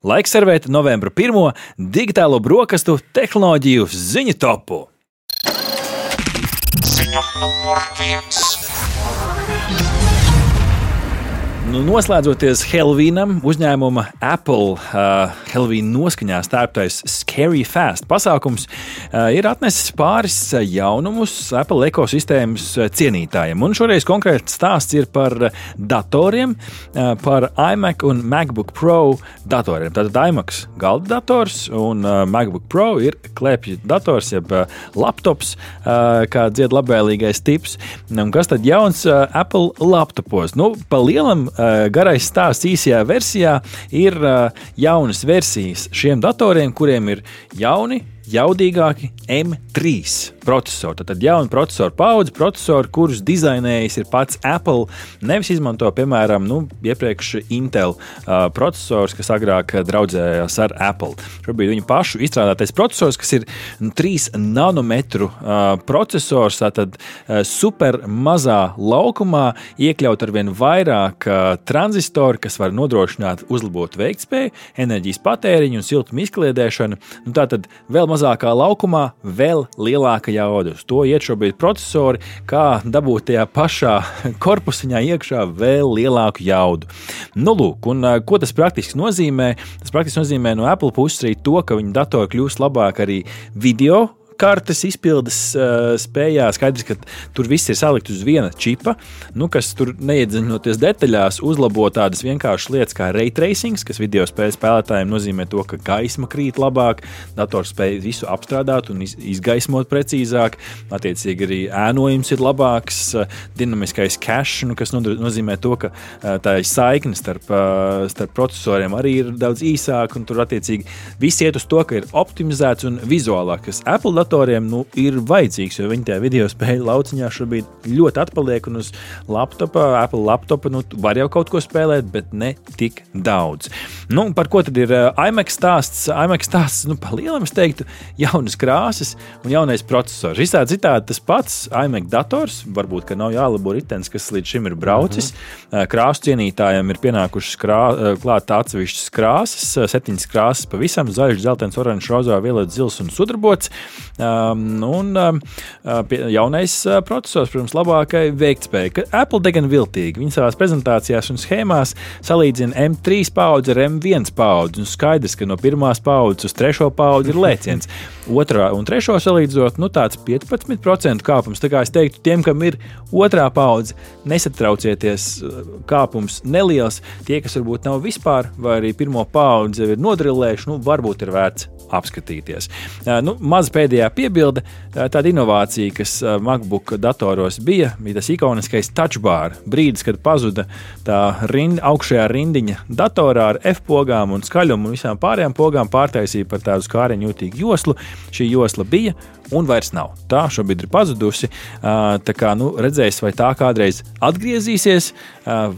Laiks servēt novembra pirmo digitālo brokastu tehnoloģiju ziņu topu. Ziņu numur viens. Nu, noslēdzoties Helvīnam, uzņēmuma Apple uh, Helvīna noskaņā stārptais Scary Fast pasākums uh, ir atnesis pāris jaunumus Apple ekosistēmas cienītājiem. Un šoreiz konkrēts stāsts ir par datoriem, uh, par iMac un MacBook Pro datoriem. Tātad iMac galda dators un uh, MacBook Pro ir klēpju dators, jeb uh, laptops, uh, kā dzied labvēlīgais tips. Un kas tad jauns uh, Apple laptopos? Nu, pa lielam garais stāsts īsajā versijā ir eh, jaunas versijas šiem datoriem, kuriem ir jauni jaudīgāki M3 procesori. Tad jauna procesora paudze, procesori, kurus dizainējis ir pats Apple. Nevis izmanto, piemēram, nu, iepriekš Intel uh, procesors, kas agrāk draudzējās ar Apple. Šobrīd viņu pašu izstrādātais procesors, kas ir 3 nanometru uh, procesors, tātad uh, super mazā laukumā iekļaut ar vien vairāk uh, tranzistoru, kas var nodrošināt uzlabotu veiktspēju, enerģijas patēriņu un siltumu izkliedēšanu. Nu, tātad vēl mazāk mazākā laukumā vēl lielāka jauda. Uz to iet šobrīd procesori, kā dabūt tajā pašā korpusiņā iekšā vēl lielāku jaudu. Nu, lūk, un ko tas praktiski nozīmē? Tas praktiski nozīmē no Apple puses arī to, ka viņa datori kļūst labāk arī video kartes izpildes uh, spējā. Skaidrs, ka tur viss ir salikts uz viena čipa, nu, kas tur neiedziļinoties detaļās, uzlabo tādas vienkāršas lietas kā ray tracing, kas video spēļu spēlētājiem nozīmē to, ka gaisma krīt labāk, dators spēj visu apstrādāt un iz, izgaismot precīzāk. Attiecīgi arī ēnojums ir labāks, dinamiskais cache, nu, kas nozīmē to, ka uh, tā saikne starp, uh, starp procesoriem arī ir daudz īsāka, un tur attiecīgi viss iet uz to, ka ir optimizēts un vizuālāk, kas Apple datoriem nu, ir vajadzīgs, jo viņi tajā video spēļu lauciņā šobrīd ļoti atpaliek. Un uz laptopa, Apple laptopa, nu, var jau kaut ko spēlēt, bet ne tik daudz. Nu, par ko tad ir uh, iMac stāsts? iMac stāsts, nu, pa lielam es teiktu, jaunas krāsas un jaunais processors. Visādi citādi tas pats iMac dators, varbūt, ka nav jālabo ritenis, kas līdz šim ir braucis. Mm -hmm. Krāsu cienītājiem ir pienākušas krā, klāt atsevišķas krāsas, septiņas krāsas pavisam zaļš, dzeltens, oranžs, rozā, violets, zils un sudrabots. Um, un um, uh, jaunais uh, processors, protams, labākai veiktspēja. Apple degan viltīgi. Viņi savā prezentācijās un schēmās salīdzina M3 paudzi ar M1 paudzi. Un skaidrs, ka no pirmās paudzes uz trešo paudzi ir lēciens. Otrā un trešo salīdzinot, nu tāds 15% kāpums. Tā kā es teiktu, tiem, kam ir otrā paudze, nesatraucieties, kāpums neliels. Tie, kas varbūt nav vispār, vai arī pirmo paudzi ir nodrillējuši, nu, varbūt ir vērts apskatīties. Nu, Maza pēdējā piebilde, tāda inovācija, kas MacBook datoros bija, bija tas ikoniskais touch bar. Brīdis, kad pazuda tā rind, augšējā rindiņa datorā ar F pogām un skaļumu un visām pārējām pogām pārtaisīja par tādu skāriņu jūtīgu joslu. Šī josla bija un vairs nav. Tā šobrīd ir pazudusi. Tā kā nu, redzēs, vai tā kādreiz atgriezīsies,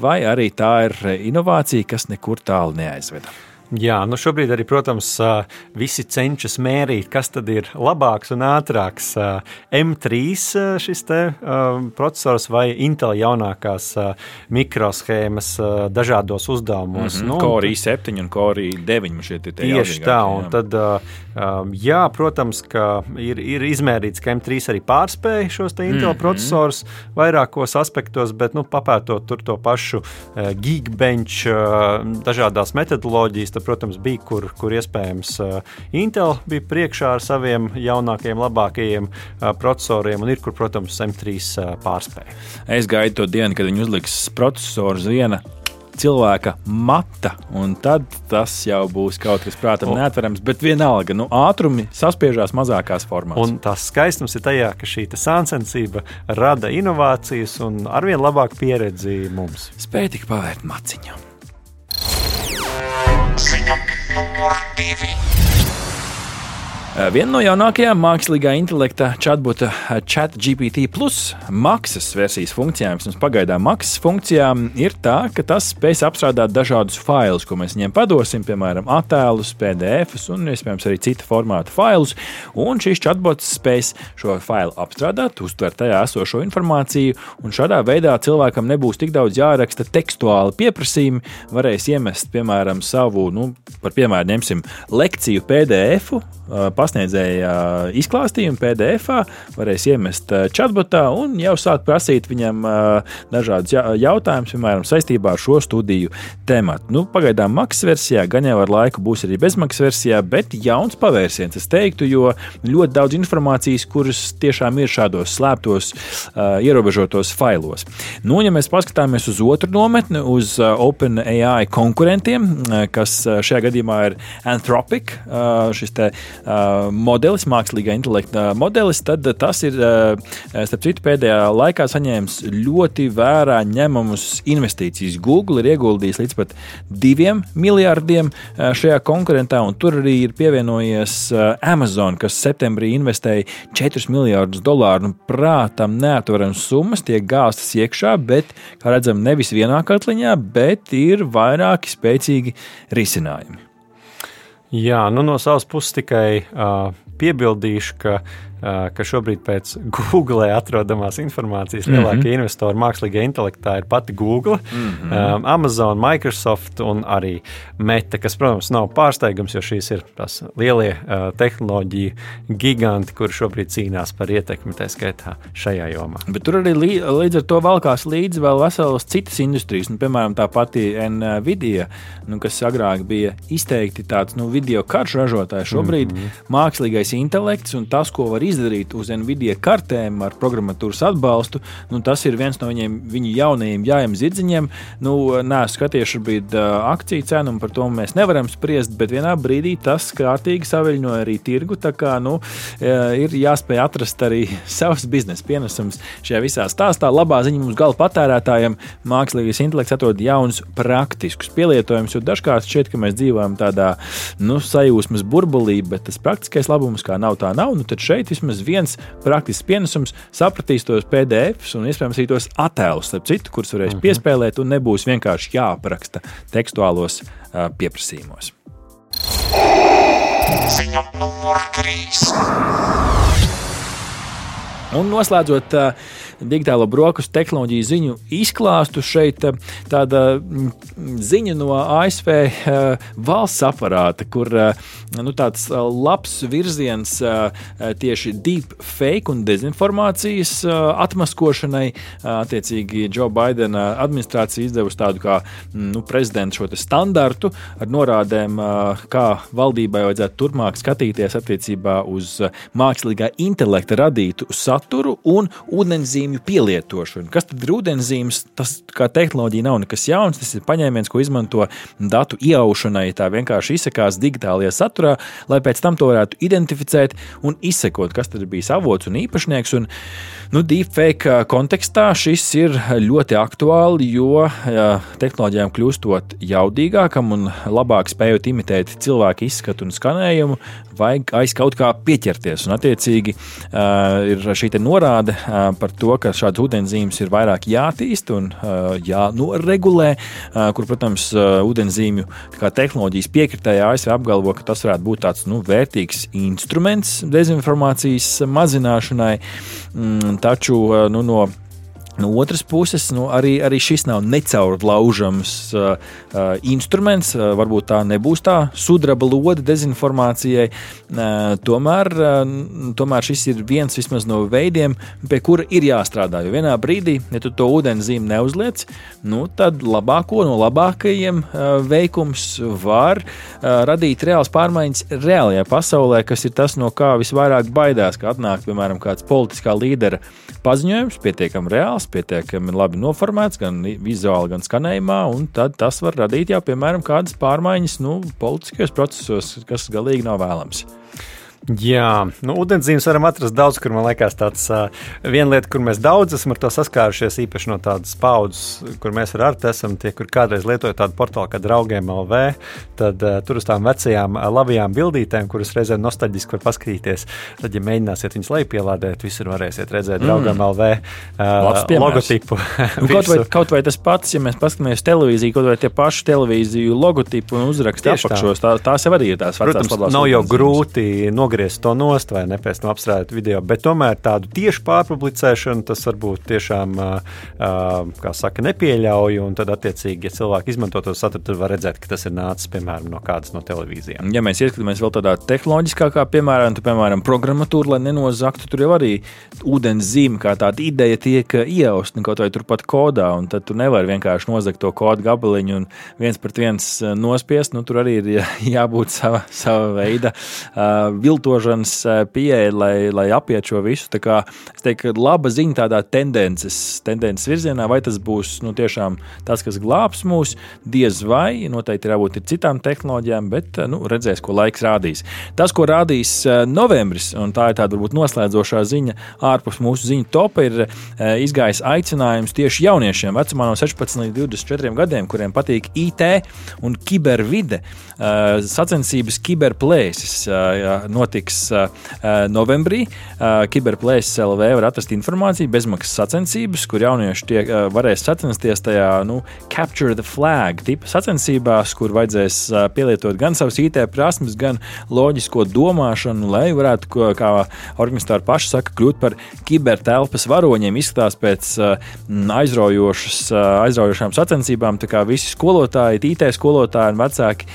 vai arī tā ir inovācija, kas nekur tālu neaizveda. Jā, nu šobrīd arī, protams, visi cenšas mērīt, kas tad ir labāks un ātrāks. M3 šis te processors vai Intel jaunākās mikroshēmas dažādos uzdevumos. Mm -hmm. nu, Core i7 un Core i9 šeit ir tie tieši tā, un jā. tad, jā, protams, ka ir, ir izmērīts, ka M3 arī pārspēja šos te Intel mm -hmm. procesorus vairākos aspektos, bet, nu, papētot tur to pašu Geekbench dažādās metodoloģijas, tad, protams, bija, kur, kur iespējams uh, Intel bija priekšā ar saviem jaunākajiem, labākajiem uh, procesoriem, un ir, kur, protams, M3 uh, pārspēja. Es gaidu to dienu, kad viņi uzliks procesoru uz viena cilvēka mata, un tad tas jau būs kaut kas prātam neatverams, bet vienalga, nu, ātrumi saspiežās mazākās formās. Un tas skaistums ir tajā, ka šī sāncensība rada inovācijas un arvien labāku pieredzi mums. Spēj tik pavērt maciņu. Ziņa numur divi. Eh, viena no jaunākajām mākslīgā intelekta chatbota eh, ChatGPT plus maksas versijas funkcijām, vismaz pagaidām maksas funkcijām, ir tā, ka tas spēj apstrādāt dažādus failus, ko mēs viņiem padosim, piemēram, attēlus, PDF un, iespējams, arī citu formātu failus. Un šīs chatbots spēs šo failu apstrādāt, uztvert tajā esošo informāciju, un šādā veidā cilvēkam nebūs tik daudz jāraksta tekstuāli pieprasījumi, varēs iemest, piemēram, savu, nu, par piemēru ņemsim lekciju PDF pasniedzēja izklāstījumu PDF, varēs iemest chatbotā un jau sākt prasīt viņam dažādus jautājumus, piemēram, saistībā ar šo studiju tematu. Nu, pagaidām maksas versijā, gan jau ar laiku būs arī bezmaksas versijā, bet jauns pavērsiens, es teiktu, jo ļoti daudz informācijas, kuras tiešām ir šādos slēptos, ierobežotos failos. Nu, ja mēs paskatāmies uz otru nometni, uz OpenAI konkurentiem, kas šajā gadījumā ir Anthropic, šis te modelis, mākslīgā intelekta modelis, tad tas ir, starp citu, pēdējā laikā saņēmis ļoti vērā ņemamus investīcijas. Google ir ieguldījis līdz pat diviem miljardiem šajā konkurentā, un tur arī ir pievienojies Amazon, kas septembrī investēja 4 miljardus dolāru. Nu, prātam, neatverams summas tiek gāztas iekšā, bet, kā redzam, nevis vienā katliņā, bet ir vairāki spēcīgi risinājumi. Jā, nu no savas puses tikai uh, piebildīšu, ka ka šobrīd pēc Google atrodamās informācijas mm -hmm. lielākie investori mākslīgajā intelektā ir pati Google, mm -hmm. Amazon, Microsoft un arī Meta, kas, protams, nav pārsteigums, jo šīs ir tās lielie tehnoloģiju giganti, kuri šobrīd cīnās par ietekmi, tā skaitā šajā jomā. Bet tur arī līdz ar to valkās līdzi vēl veselas citas industrijas, nu, piemēram, tā pati Nvidia, nu, kas agrāk bija izteikti tāds nu, video karšu ražotājs. Šobrīd mm -hmm. mākslīgais intelekts un tas, ko var izdarīt, izdarīt uz Nvidia kartēm ar programmatūras atbalstu. Nu, tas ir viens no viņiem, viņu jaunajiem jājiem zirdziņiem. Nu, Nē, skaties, šobrīd akciju cenu, un par to mēs nevaram spriest, bet vienā brīdī tas kārtīgi saviļņoja arī tirgu. Tā kā nu, ir jāspēj atrast arī savs biznesa pienesums šajā visā stāstā. Labā ziņa mums gala patērētājiem mākslīgais intelekts atrod jaunus praktiskus pielietojumus, jo dažkārt šķiet, ka mēs dzīvojam tādā nu, sajūsmas burbulī, bet tas praktiskais labums kā nav tā nav. Nu, tad šeit vismaz viens praktisks pienesums, sapratīs tos PDFs un iespējams arī tos attēlus, citu, kurus varēs mm -hmm. piespēlēt, un nebūs vienkārši jāapraksta tekstuālos uh, pieprasījumos. Ziņa numur 3. Un noslēdzot uh, digitālo brokastu tehnoloģiju ziņu izklāstu, šeit uh, tāda mm, ziņa no ASV uh, valsts aparāta, kur uh, nu, tāds labs virziens tieši deepfake un dezinformācijas atmaskošanai. Attiecīgi, Joe Bidena administrācija izdevusi tādu kā mm, nu, prezidenta šo standartu ar norādēm, kā valdībai vajadzētu turpmāk skatīties attiecībā uz mākslīgā intelekta radītu saturu un ūdenszīmju pielietošanu. Kas tad ir ūdenszīmes? Tas kā tehnoloģija nav nekas jauns. Tas ir paņēmiens, ko izmanto datu iejaušanai. Tā vienkārši izsakās digitālajā saturā, lai pēc tam to varētu identificēt un izsekot, kas tad bijis avots un īpašnieks. Un, nu, deepfake kontekstā šis ir ļoti aktuāli, jo jā, tehnoloģijām kļūstot jaudīgākam un labāk spējot imitēt cilvēku izskatu un skanējumu, vajag aiz kaut kā pieķerties. Un, attiecīgi, uh, ir šī norāde uh, par to, ka šādas ūdenszīmes ir vairāk jātīst un uh, jānoregulē, uh, kur, protams, uh, ūdenszīmju tehnoloģijas piekritēji ASV apgalvo, ka tas varētu būt tāds nu, vērtīgs instruments dezinformācijas mazināšanai. Mm, taču nu, no No otras puses, nu, arī, arī šis nav necaurlaužams uh, uh, instruments. Uh, varbūt tā nebūs tā sudraba lode dezinformācijai. Uh, tomēr, uh, tomēr šis ir viens no veidiem, pie kura ir jāstrādā. Jo vienā brīdī, ja tu to ūdens zīmi neuzliec, nu, tad labāko no labākajiem uh, veikums var uh, radīt reāls pārmaiņas reālajā pasaulē, kas ir tas, no kā visvairāk baidās, ka atnāk, piemēram, kāds politiskā līdera paziņojums, pietiekami reāls tēls pietiekami labi noformēts, gan vizuāli, gan skanējumā, un tas var radīt jau, piemēram, kādas pārmaiņas nu, politiskajos procesos, kas galīgi nav vēlams. Jā, nu, ūdenszīmes varam atrast daudz, kur man liekas, tāds uh, viena lieta, kur mēs daudz esam ar to saskārušies, īpaši no tādas paudzes, kur mēs ar Artu esam, tie, kur kādreiz lietoja tādu portālu kā draugiem LV, tad uh, tur uz tām vecajām uh, labajām bildītēm, kuras reizēm nostalģiski var paskatīties, tad, ja mēģināsiet viņus lejupielādēt, visur varēsiet redzēt mm. draugiem LV uh, logotipu. nu, kaut, vai, kaut vai tas pats, ja mēs paskatāmies televīziju, kaut vai tie paši televīziju logotipu un uzraksti apakšos, tā, tās jau arī ir tās vecās Protams, nav jau grūti nogādāt nogriezt to nost vai ne pēc tam apstrādāt video. Bet tomēr tādu tiešu pārpublicēšanu tas varbūt tiešām, kā saka, nepieļauj. Un tad, attiecīgi, ja cilvēki izmanto to saturu, tad var redzēt, ka tas ir nācis piemēram no kādas no televīzijām. Ja mēs ieskatāmies vēl tādā tehnoloģiskākā, piemēram, tad, piemēram, programmatūra, lai nenozaktu, tur jau arī ūdens zīme, kā tāda ideja tiek iejausta kaut vai turpat kodā, tad tu nevari vienkārši nozagt to kodu gabaliņu un viens pret viens nospiest. Nu, tur arī ir jābūt sava, sava veida uh, viltošanas eh, pieeja, lai, lai apietu šo visu. Kā, es teiktu, laba ziņa tādā tendences, tendences virzienā, vai tas būs nu, tiešām tas, kas glābs mūs, diez vai. Noteikti ir jābūt citām tehnoloģijām, bet eh, nu, redzēs, ko laiks rādīs. Tas, ko rādīs eh, novembris, un tā ir tāda varbūt noslēdzošā ziņa ārpus mūsu ziņu topa, ir izgājis aicinājums tieši jauniešiem vecumā no 16 līdz 24 gadiem, kuriem patīk IT un kibervide. Sacensības kiberplēsis notiks uh, uh, novembrī. Uh, Kiberplēsis LV var atrast informāciju, bezmaksas sacensības, kur jaunieši tiek, varēs sacensties tajā nu, Capture the Flag tipa sacensībās, kur vajadzēs pielietot gan savas IT prasmes, gan loģisko domāšanu, lai varētu, kā organizatori paši saka, kļūt par kibertelpas varoņiem. Izskatās pēc aizraujošām sacensībām, tā kā visi skolotāji, IT skolotāji un vecāki,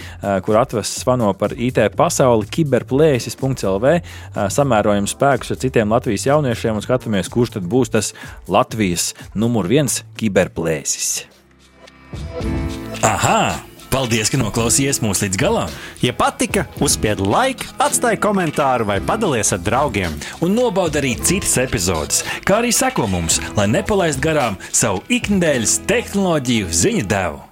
kur atvest svano par IT pasauli, kiberplēsis Latvijas.CLV samērojam spēkus ar citiem Latvijas jauniešiem un skatāmies, kurš tad būs tas Latvijas numur viens kiberplēsis. Aha! Paldies, ka noklausījāties mūsu līdz galam! Ja patika, uzspiediet laiku, atstājiet komentāru vai padalieties ar draugiem. Un nobaudiet arī citas epizodes, kā arī sekot mums, lai nepalaistu garām savu ikdienas tehnoloģiju ziņu devumu.